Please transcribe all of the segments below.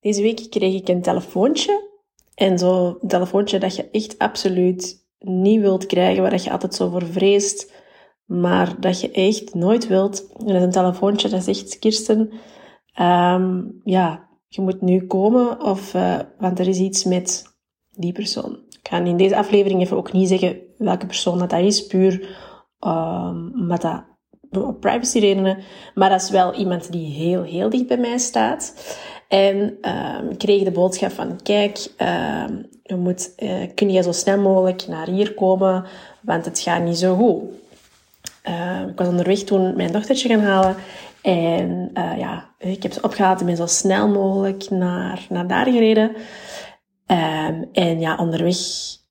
Deze week kreeg ik een telefoontje. En zo'n telefoontje dat je echt absoluut niet wilt krijgen, waar je altijd zo voor vreest, maar dat je echt nooit wilt. En dat is een telefoontje dat zegt, Kirsten, um, ja, je moet nu komen, of, uh, want er is iets met die persoon. Ik ga in deze aflevering even ook niet zeggen welke persoon dat, dat is, puur um, dat op privacy redenen. Maar dat is wel iemand die heel, heel dicht bij mij staat. En um, kreeg de boodschap van, kijk, um, je moet, uh, kun je zo snel mogelijk naar hier komen, want het gaat niet zo goed. Uh, ik was onderweg toen mijn dochtertje gaan halen. En uh, ja, ik heb ze opgehaald en ben zo snel mogelijk naar, naar daar gereden. En ja, onderweg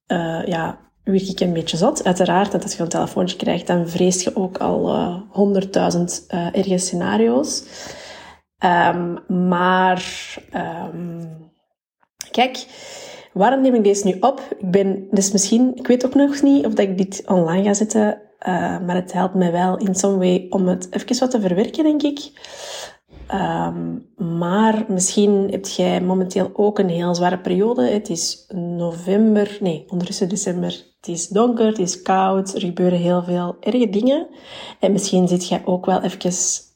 uh, ja, werd ik een beetje zat. Uiteraard, dat als je een telefoontje krijgt, dan vrees je ook al honderdduizend uh, erge scenario's. Um, maar um, kijk, waarom neem ik deze nu op? Ik ben dus misschien, ik weet ook nog niet of dat ik dit online ga zetten, uh, maar het helpt mij wel in some way om het even wat te verwerken, denk ik. Um, maar misschien heb jij momenteel ook een heel zware periode. Het is november, nee, ondertussen december. Het is donker, het is koud, er gebeuren heel veel erge dingen. En misschien zit jij ook wel even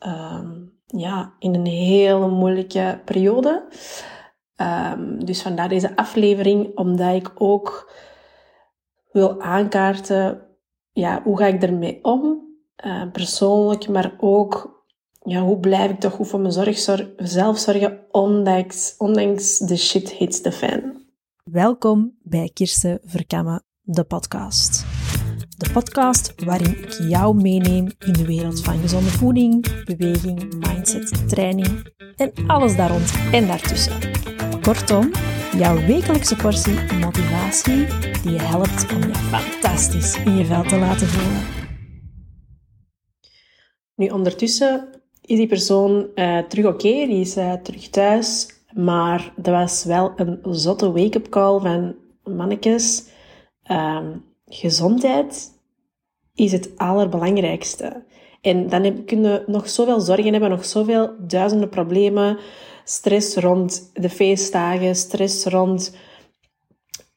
um, ja, in een hele moeilijke periode. Um, dus vandaar deze aflevering, omdat ik ook wil aankaarten, ja, hoe ga ik ermee om? Uh, persoonlijk, maar ook, ja, hoe blijf ik toch goed voor mijn zorg, zelf zorgen, ondanks, ondanks de shit hits the fan. Welkom bij Kirsten Verkammen, de podcast. De podcast waarin ik jou meeneem in de wereld van gezonde voeding, beweging, mindset, training en alles daar rond en daartussen. Kortom, jouw wekelijkse portie motivatie die je helpt om je fantastisch in je vel te laten voelen. Nu, ondertussen is die persoon uh, terug oké, die is uh, terug thuis, maar dat was wel een zotte wake-up call van mannetjes. Um, gezondheid is het allerbelangrijkste. En dan kunnen nog zoveel zorgen hebben, nog zoveel duizenden problemen. Stress rond de feestdagen, stress rond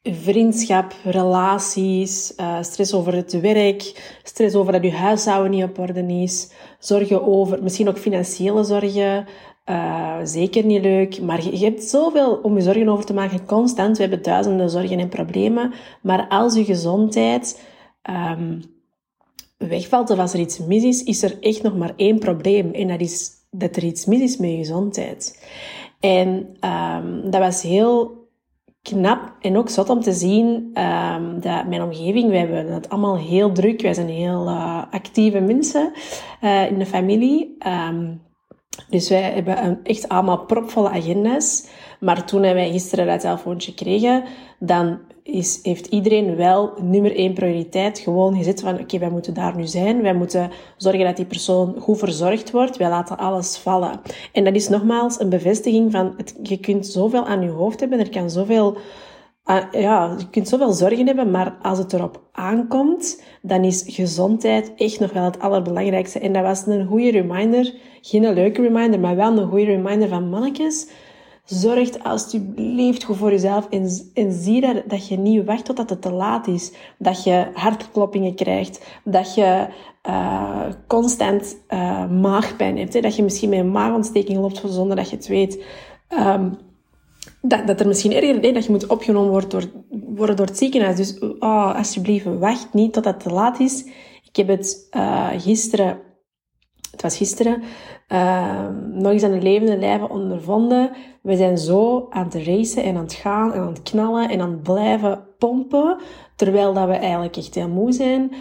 vriendschap, relaties, uh, stress over het werk, stress over dat je huishouden niet op orde is, zorgen over, misschien ook financiële zorgen, uh, zeker niet leuk. Maar je, hebt zoveel om je zorgen over te maken, constant. We hebben duizenden zorgen en problemen. Maar als je gezondheid um, wegvalt of als er iets mis is, is er echt nog maar één probleem. En dat is dat er iets mis is met je gezondheid. En um, dat was heel knap en ook zot om te zien um, dat mijn omgeving, wij hebben het allemaal heel druk. Wij zijn heel uh, actieve mensen uh, in de familie. Dus wij hebben echt allemaal propvolle agenda's. Maar toen wij gisteren dat telefoontje kregen, dan is, heeft iedereen wel nummer één prioriteit gewoon gezet van oké, wij moeten daar nu zijn. Wij moeten zorgen dat die persoon goed verzorgd wordt. Wij laten alles vallen. En dat is nogmaals een bevestiging van het, je kunt zoveel aan je hoofd hebben. Er kan zoveel uh, ja, je kunt zoveel zorgen hebben, maar als het erop aankomt, dan is gezondheid echt nog wel het allerbelangrijkste. En dat was een goede reminder, geen een leuke reminder, maar wel een goede reminder van mannetjes. Zorg alsjeblieft goed voor jezelf en, zie dat, dat je niet wacht totdat het te laat is. Dat je hartkloppingen krijgt, dat je uh, constant uh, maagpijn hebt, hè? dat je misschien met een maagontsteking loopt zonder dat je het weet. Um, dat, dat er misschien erger is dat je moet opgenomen worden door, worden door het ziekenhuis. Dus oh, alsjeblieft, wacht niet tot het te laat is. Ik heb het uh, gisteren, het was gisteren, uh, nog eens aan de levende lijven ondervonden. We zijn zo aan het racen en aan het gaan en aan het knallen en aan het blijven pompen, terwijl dat we eigenlijk echt heel moe zijn.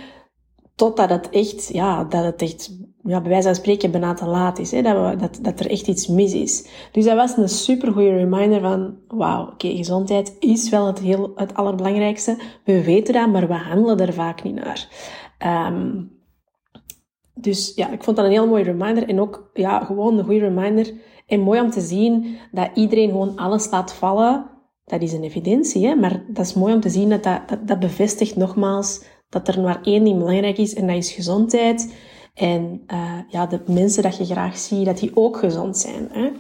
Totdat het echt, ja, dat het echt, ja, bij wijze van spreken bijna te laat is. Hè? Dat, we, dat, dat er echt iets mis is. Dus dat was een super goede reminder van, wauw, oké, gezondheid is wel het, heel, het allerbelangrijkste. We weten dat, maar we handelen er vaak niet naar. Um, dus ja, ik vond dat een heel mooie reminder. En ook, ja, gewoon een goede reminder. En mooi om te zien dat iedereen gewoon alles laat vallen. Dat is een evidentie, hè? maar dat is mooi om te zien dat dat, dat, dat bevestigt nogmaals dat er maar één ding belangrijk is en dat is gezondheid. En uh, ja, de mensen dat je graag ziet, dat die ook gezond zijn. Hè?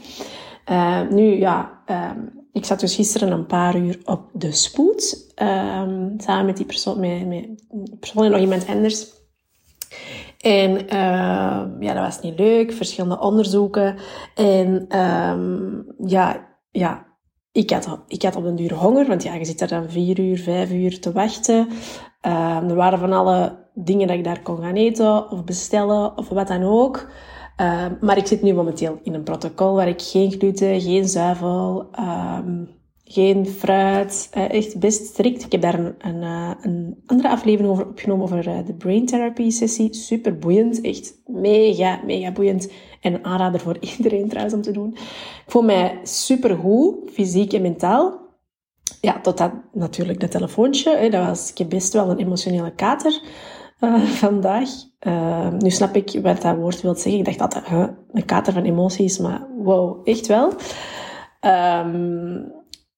Uh, nu, ja, um, ik zat dus gisteren een paar uur op de spoed. Um, samen met die persoon, met, met persoon en nog iemand anders. En uh, ja, dat was niet leuk. Verschillende onderzoeken. En ja, ja, ik had, ik had op een duur honger, want ja, je zit er dan vier uur, vijf uur te wachten. Uh, er waren van alle dingen dat ik daar kon gaan eten of bestellen of wat dan ook. Uh, maar ik zit nu momenteel in een protocol waar ik geen gluten, geen zuivel, um, geen fruit, uh, echt best strikt. Ik heb daar een, een, een andere aflevering over opgenomen over uh, de brain therapy sessie. Super boeiend, echt mega, mega boeiend. En een aanrader voor iedereen trouwens om te doen. Ik voel mij super goed, fysiek en mentaal. Ja, tot dat natuurlijk dat telefoontje. Hè, dat was, ik heb best wel een emotionele kater uh, vandaag. Uh, nu snap ik wat dat woord wil zeggen. Ik dacht huh, een kater van emoties, maar wow, echt wel. Um,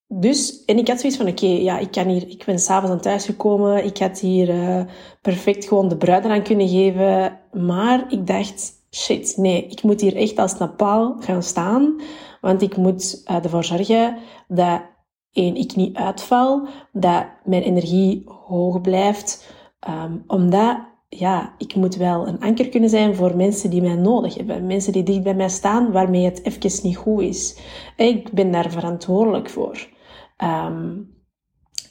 dus, en ik had zoiets van, oké, ja, ik kan hier, ik ben s'avonds aan thuis gekomen, ik had hier uh, perfect gewoon de bruid aan kunnen geven, maar ik dacht, shit, nee, ik moet hier echt als een paal gaan staan, want ik moet ervoor zorgen dat, één, ik niet uitval, dat mijn energie hoog blijft, um, omdat, ja, ik moet wel een anker kunnen zijn voor mensen die mij nodig hebben. Mensen die dicht bij mij staan, waarmee het even niet goed is. Ik ben daar verantwoordelijk voor. Um,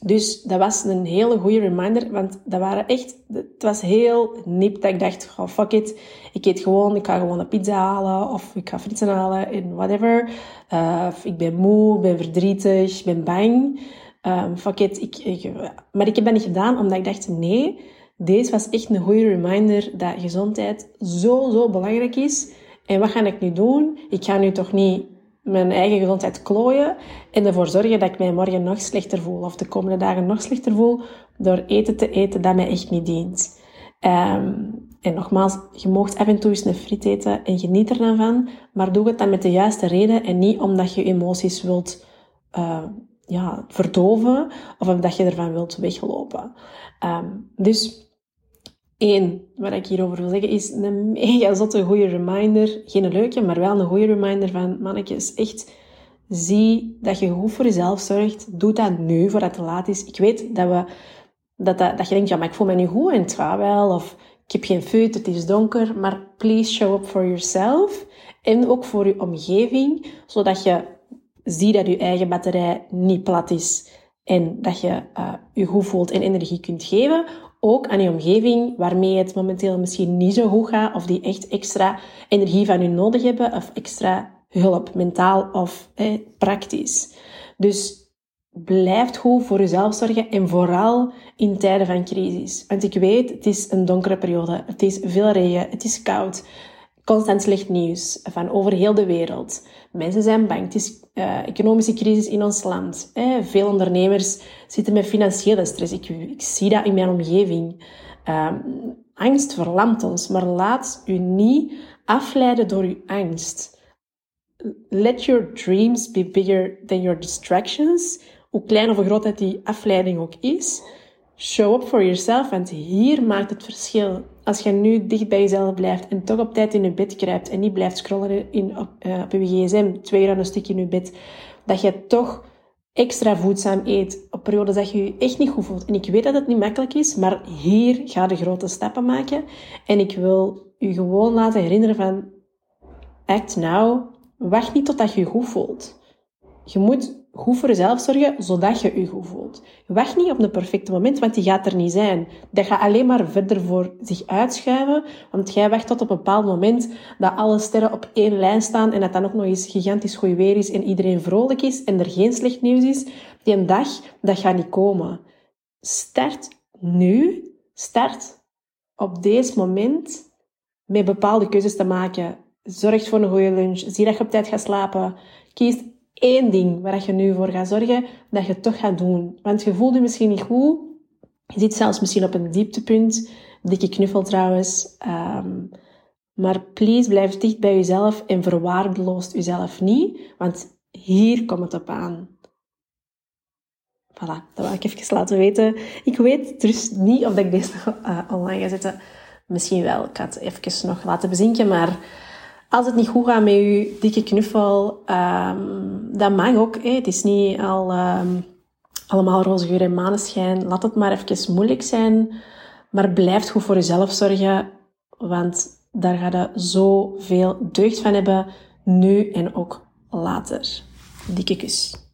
dus dat was een hele goede reminder, want dat waren echt, het was heel nip dat ik dacht, oh, fuck it, ik eet gewoon, ik ga gewoon een pizza halen of ik ga frieten halen en whatever. Uh, ik ben moe, ik ben verdrietig, ik ben bang. Um, fuck it, ik, ik, maar ik heb dat niet gedaan omdat ik dacht, nee, deze was echt een goede reminder dat gezondheid zo, zo belangrijk is. En wat ga ik nu doen? Ik ga nu toch niet mijn eigen gezondheid klooien en ervoor zorgen dat ik mij morgen nog slechter voel of de komende dagen nog slechter voel door eten te eten dat mij echt niet dient. Um, en nogmaals, je mag af en toe eens een friet eten en geniet er dan van, maar doe het dan met de juiste reden en niet omdat je emoties wilt uh, ja, verdoven of omdat je ervan wilt weglopen. Um, dus Eén, wat ik hierover wil zeggen, is een mega zotte goede reminder. Geen leuke, maar wel een goede reminder van, mannetjes, echt, zie dat je goed voor jezelf zorgt. Doe dat nu, voordat het te laat is. Ik weet dat, we, dat, dat, dat je denkt, ja, maar ik voel me nu goed en het wel. Of ik heb geen feut, het is donker. Maar please show up for yourself. En ook voor je omgeving, zodat je ziet dat je eigen batterij niet plat is. En dat je uh, je goed voelt en energie kunt geven ook aan je omgeving waarmee het momenteel misschien niet zo goed gaat of die echt extra energie van je nodig hebben of extra hulp, mentaal of praktisch. Dus blijf goed voor jezelf zorgen en vooral in tijden van crisis. Want ik weet, het is een donkere periode, het is veel regen, het is koud, constant slecht nieuws van over heel de wereld. Mensen zijn bang. Het is uh, economische crisis in ons land. Veel ondernemers zitten met financiële stress. Ik, ik zie dat in mijn omgeving. Uh, angst verlamt ons, maar laat u niet afleiden door uw angst. Let your dreams be bigger than your distractions. Hoe klein of groot die afleiding ook is. Show up for yourself, want hier maakt het verschil. Als je nu dicht bij jezelf blijft en toch op tijd in je bed kruipt en niet blijft scrollen in, op, uh, op je gsm, twee uur aan een stukje in je bed, dat je toch extra voedzaam eet op periodes dat je je echt niet goed voelt. En ik weet dat het niet makkelijk is, maar hier ga je grote stappen maken. En ik wil je gewoon laten herinneren van, act now. Wacht niet totdat je je goed voelt. Je moet goed voor jezelf zorgen, zodat je je goed voelt. Wacht niet op een perfecte moment, want die gaat er niet zijn. Dat gaat alleen maar verder voor zich uitschuiven, want jij wacht tot op een bepaald moment dat alle sterren op één lijn staan en dat dan ook nog eens gigantisch goed weer is en iedereen vrolijk is en er geen slecht nieuws is. Die dag, dat gaat niet komen. Start nu. Start op deze moment met bepaalde keuzes te maken. Zorg voor een goede lunch. Zie dat je op tijd gaat slapen. Kies één ding waar je nu voor gaat zorgen, dat je het toch gaat doen. Want je voelt je misschien niet goed. Je zit zelfs misschien op een dieptepunt. Dikke knuffel trouwens. Um, maar please, blijf dicht bij jezelf en verwaardeloost jezelf niet. Want hier komt het op aan. Voilà, dat wil ik even laten weten. Ik weet dus niet of ik deze uh, online ga zetten. Misschien wel. Ik ga het even nog laten bezinken, maar Als het niet goed gaat met je dikke knuffel, um, dat mag ook. Hè. Het is niet al um, allemaal roze geur en maneschijn. Laat het maar even moeilijk zijn. Maar blijf goed voor jezelf zorgen. Want daar ga je zoveel deugd van hebben. Nu en ook later. Dikke kus.